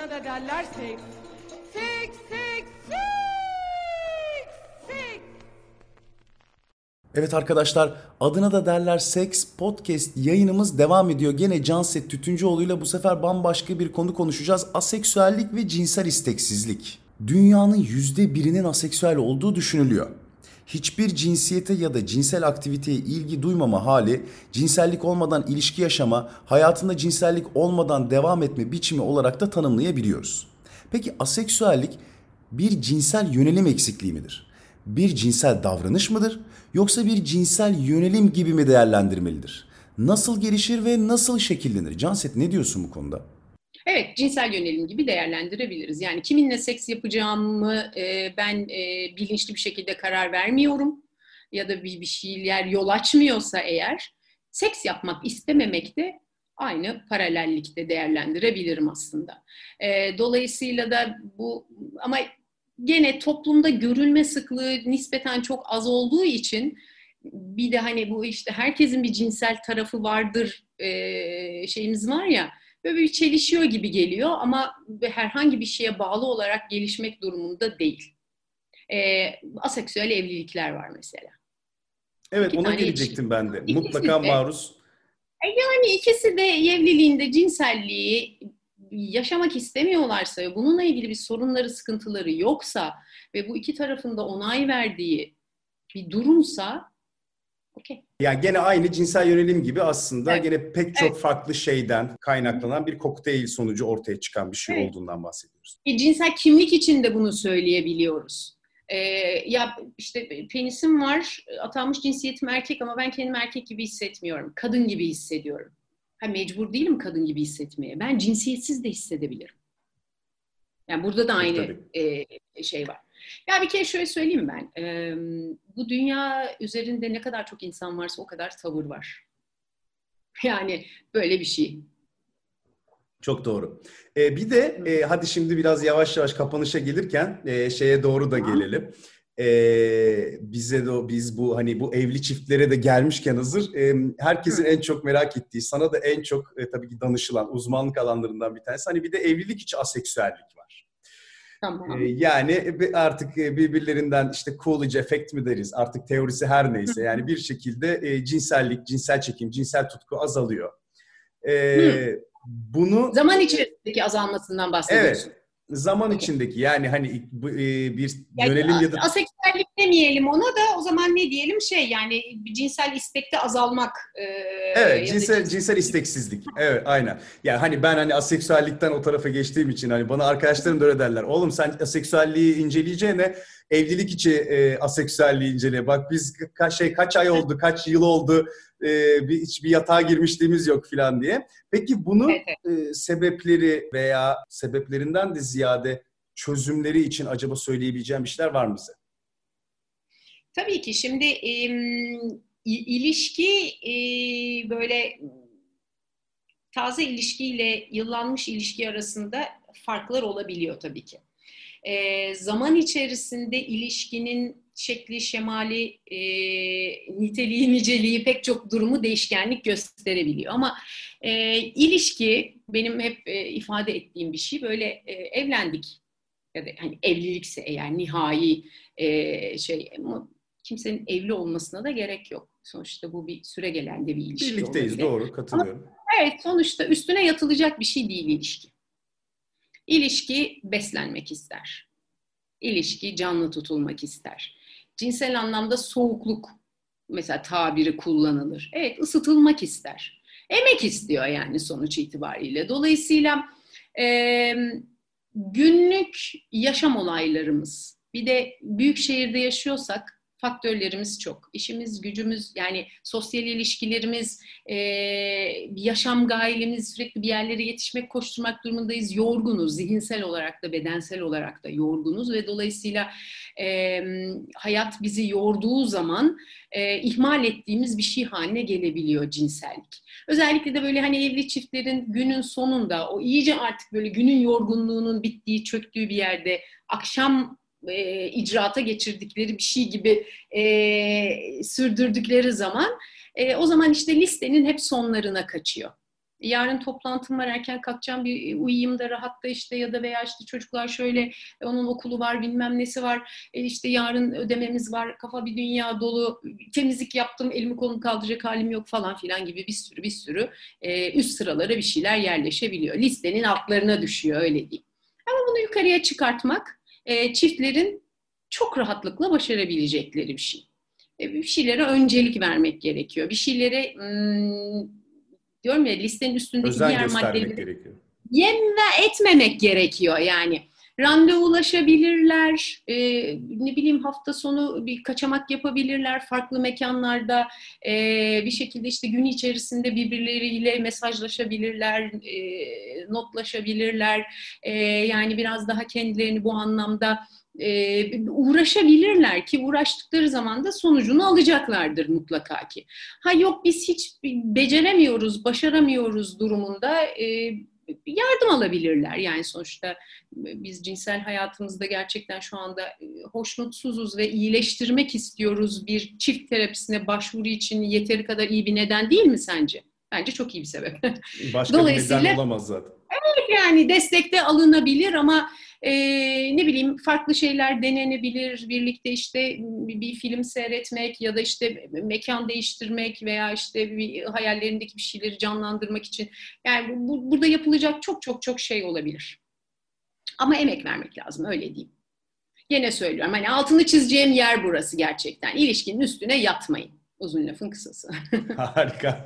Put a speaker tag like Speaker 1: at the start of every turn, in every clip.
Speaker 1: adına da derler seks. Seks, seks, seks, seks.
Speaker 2: Evet arkadaşlar adına da derler Seks Podcast yayınımız devam ediyor. Gene Canset Tütüncüoğlu ile bu sefer bambaşka bir konu konuşacağız. Aseksüellik ve cinsel isteksizlik. Dünyanın yüzde birinin aseksüel olduğu düşünülüyor. Hiçbir cinsiyete ya da cinsel aktiviteye ilgi duymama hali, cinsellik olmadan ilişki yaşama, hayatında cinsellik olmadan devam etme biçimi olarak da tanımlayabiliyoruz. Peki aseksüellik bir cinsel yönelim eksikliği midir? Bir cinsel davranış mıdır? Yoksa bir cinsel yönelim gibi mi değerlendirmelidir? Nasıl gelişir ve nasıl şekillenir? Canset ne diyorsun bu konuda?
Speaker 3: Evet, cinsel yönelim gibi değerlendirebiliriz. Yani kiminle seks yapacağımı e, ben e, bilinçli bir şekilde karar vermiyorum ya da bir, bir şeyler yol açmıyorsa eğer seks yapmak istememek de aynı paralellikte değerlendirebilirim aslında. E, dolayısıyla da bu ama gene toplumda görülme sıklığı nispeten çok az olduğu için bir de hani bu işte herkesin bir cinsel tarafı vardır e, şeyimiz var ya böyle bir çelişiyor gibi geliyor ama herhangi bir şeye bağlı olarak gelişmek durumunda değil. E, aseksüel evlilikler var mesela.
Speaker 2: Evet İki ona gelecektim ben de. İkisi Mutlaka
Speaker 3: de,
Speaker 2: maruz.
Speaker 3: E, yani ikisi de evliliğinde cinselliği yaşamak istemiyorlarsa ve bununla ilgili bir sorunları, sıkıntıları yoksa ve bu iki tarafında onay verdiği bir durumsa
Speaker 2: Okay. Yani gene aynı cinsel yönelim gibi aslında evet. gene pek çok evet. farklı şeyden kaynaklanan bir kokteyl sonucu ortaya çıkan bir şey evet. olduğundan bahsediyoruz.
Speaker 3: E, cinsel kimlik için de bunu söyleyebiliyoruz. Ee, ya işte penisim var, atanmış cinsiyetim erkek ama ben kendimi erkek gibi hissetmiyorum. Kadın gibi hissediyorum. Ha, mecbur değilim kadın gibi hissetmeye. Ben cinsiyetsiz de hissedebilirim. Yani burada da aynı e, şey var. Ya bir kere şöyle söyleyeyim ben. E, bu dünya üzerinde ne kadar çok insan varsa o kadar tavır var. Yani böyle bir şey.
Speaker 2: Çok doğru. Ee, bir de e, hadi şimdi biraz yavaş yavaş kapanışa gelirken e, şeye doğru da gelelim e, bize de biz bu hani bu evli çiftlere de gelmişken hazır e, herkesin en çok merak ettiği sana da en çok e, tabii ki danışılan uzmanlık alanlarından bir tanesi hani bir de evlilik içi aseksüellik var. Tamam. E, yani artık birbirlerinden işte Coolidge efekt mi deriz artık teorisi her neyse yani bir şekilde e, cinsellik, cinsel çekim, cinsel tutku azalıyor.
Speaker 3: E, bunu zaman içerisindeki azalmasından bahsediyorsun.
Speaker 2: Evet zaman içindeki yani hani e, bir yani, yönelim ya da...
Speaker 3: Aseksüellik demeyelim ona da o zaman ne diyelim şey yani cinsel istekte azalmak.
Speaker 2: E, evet cinsel, cinsel, cinsel isteksizlik. Evet aynen. Yani hani ben hani aseksüellikten o tarafa geçtiğim için hani bana arkadaşlarım da öyle derler. Oğlum sen aseksüelliği inceleyeceğine evlilik içi e, aseksüelliği incele. Bak biz kaç şey kaç ay oldu, kaç yıl oldu e, bir hiç bir yatağa girmişliğimiz yok filan diye. Peki bunu e, sebepleri veya sebeplerinden de ziyade çözümleri için acaba söyleyebileceğim bir şeyler var mı bize?
Speaker 3: Tabii ki. Şimdi e, ilişki e, böyle taze ilişkiyle yıllanmış ilişki arasında farklar olabiliyor tabii ki. E, zaman içerisinde ilişkinin şekli, şemali, e, niteliği, niceliği pek çok durumu değişkenlik gösterebiliyor. Ama e, ilişki benim hep e, ifade ettiğim bir şey. Böyle e, evlendik ya da hani evlilikse eğer nihai e, şey kimsenin evli olmasına da gerek yok. Sonuçta bu bir süre gelen de bir ilişki.
Speaker 2: Birlikteyiz olabilir. doğru katılıyorum. Ama,
Speaker 3: evet sonuçta üstüne yatılacak bir şey değil ilişki. İlişki beslenmek ister. İlişki canlı tutulmak ister cinsel anlamda soğukluk mesela tabiri kullanılır. Evet ısıtılmak ister. Emek istiyor yani sonuç itibariyle. Dolayısıyla e, günlük yaşam olaylarımız bir de büyük şehirde yaşıyorsak faktörlerimiz çok. İşimiz, gücümüz, yani sosyal ilişkilerimiz, e, yaşam gayemiz, sürekli bir yerlere yetişmek, koşturmak durumundayız. Yorgunuz, zihinsel olarak da, bedensel olarak da yorgunuz ve dolayısıyla e, hayat bizi yorduğu zaman e, ihmal ettiğimiz bir şey haline gelebiliyor cinsellik. Özellikle de böyle hani evli çiftlerin günün sonunda o iyice artık böyle günün yorgunluğunun bittiği, çöktüğü bir yerde akşam e, icraata geçirdikleri bir şey gibi e, sürdürdükleri zaman e, o zaman işte listenin hep sonlarına kaçıyor. Yarın toplantım var erken kalkacağım bir uyuyayım da rahatla işte ya da veya işte çocuklar şöyle onun okulu var bilmem nesi var e, işte yarın ödememiz var kafa bir dünya dolu temizlik yaptım elimi kolumu kaldıracak halim yok falan filan gibi bir sürü bir sürü e, üst sıralara bir şeyler yerleşebiliyor. Listenin altlarına düşüyor öyle diyeyim. Ama bunu yukarıya çıkartmak e, çiftlerin çok rahatlıkla başarabilecekleri bir şey. E, bir şeylere öncelik vermek gerekiyor. Bir şeylere hmm, diyorum ya listenin üstündeki
Speaker 2: Özen
Speaker 3: diğer maddeleri
Speaker 2: gerekiyor.
Speaker 3: yem ve etmemek gerekiyor yani. Randevulaşabilirler, e, ne bileyim hafta sonu bir kaçamak yapabilirler farklı mekanlarda, e, bir şekilde işte gün içerisinde birbirleriyle mesajlaşabilirler, e, notlaşabilirler, e, yani biraz daha kendilerini bu anlamda e, uğraşabilirler ki uğraştıkları zaman da sonucunu alacaklardır mutlaka ki. Ha yok biz hiç beceremiyoruz, başaramıyoruz durumunda e, yardım alabilirler. Yani sonuçta biz cinsel hayatımızda gerçekten şu anda hoşnutsuzuz ve iyileştirmek istiyoruz. Bir çift terapisine başvuru için yeteri kadar iyi bir neden değil mi sence? Bence çok iyi bir sebep.
Speaker 2: Başka
Speaker 3: Dolayısıyla-
Speaker 2: bir neden olamaz zaten.
Speaker 3: Yani destekte alınabilir ama e, ne bileyim farklı şeyler denenebilir. Birlikte işte bir, film seyretmek ya da işte mekan değiştirmek veya işte bir hayallerindeki bir şeyleri canlandırmak için. Yani bu- burada yapılacak çok çok çok şey olabilir. Ama emek vermek lazım öyle diyeyim. Yine söylüyorum hani altını çizeceğim yer burası gerçekten. İlişkinin üstüne yatmayın. Uzun lafın kısası.
Speaker 2: Harika.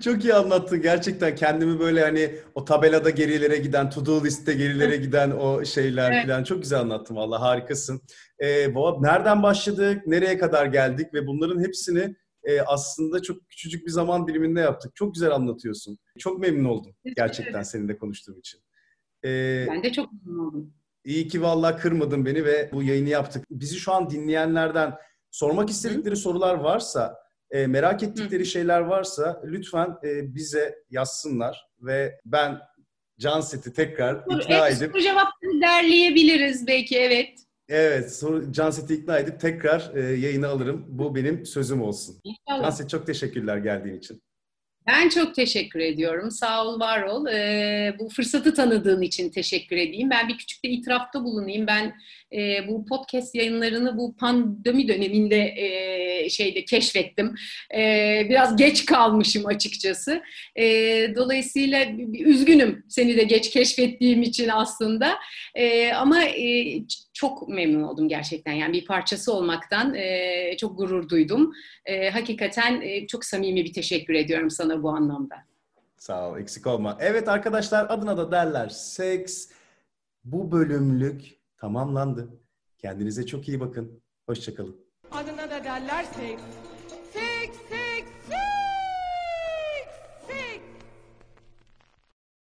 Speaker 2: Çok iyi anlattın. Gerçekten kendimi böyle hani o tabelada gerilere giden, to do liste gerilere giden o şeyler
Speaker 3: Evet.
Speaker 2: falan çok güzel anlattın valla harikasın. Ee, Boğa, nereden başladık, nereye kadar geldik ve bunların hepsini e, aslında çok küçücük bir zaman diliminde yaptık. Çok güzel anlatıyorsun. Çok memnun oldum gerçekten seninle konuştuğum için. Ee,
Speaker 3: Ben de çok memnun oldum.
Speaker 2: İyi ki vallahi kırmadın beni ve bu yayını yaptık. Bizi şu an dinleyenlerden sormak istedikleri sorular varsa, e, merak ettikleri şeyler varsa lütfen e, bize yazsınlar ve ben Canset'i tekrar ikna
Speaker 3: Evet,
Speaker 2: edip
Speaker 3: soru cevapları derleyebiliriz belki evet.
Speaker 2: evet soru- Canset'i ikna edip tekrar e, yayına alırım. Bu benim sözüm olsun.
Speaker 3: İnşallah.
Speaker 2: Canset çok teşekkürler geldiğin için.
Speaker 3: Ben çok teşekkür ediyorum. Sağ ol, var ol. Ee, bu fırsatı tanıdığın için teşekkür edeyim. Ben bir küçük de itirafta bulunayım. Ben e, bu podcast yayınlarını bu pandemi döneminde e, şeyde keşfettim. E, biraz geç kalmışım açıkçası. E, dolayısıyla üzgünüm seni de geç keşfettiğim için aslında. E, ama e, çok memnun oldum gerçekten. Yani bir parçası olmaktan e, çok gurur duydum. E, hakikaten e, çok samimi bir teşekkür ediyorum sana bu anlamda.
Speaker 2: Sağ ol, eksik olma. Evet arkadaşlar adına da derler seks. Bu bölümlük tamamlandı. Kendinize çok iyi bakın. Hoşçakalın.
Speaker 1: Adına da derler seks.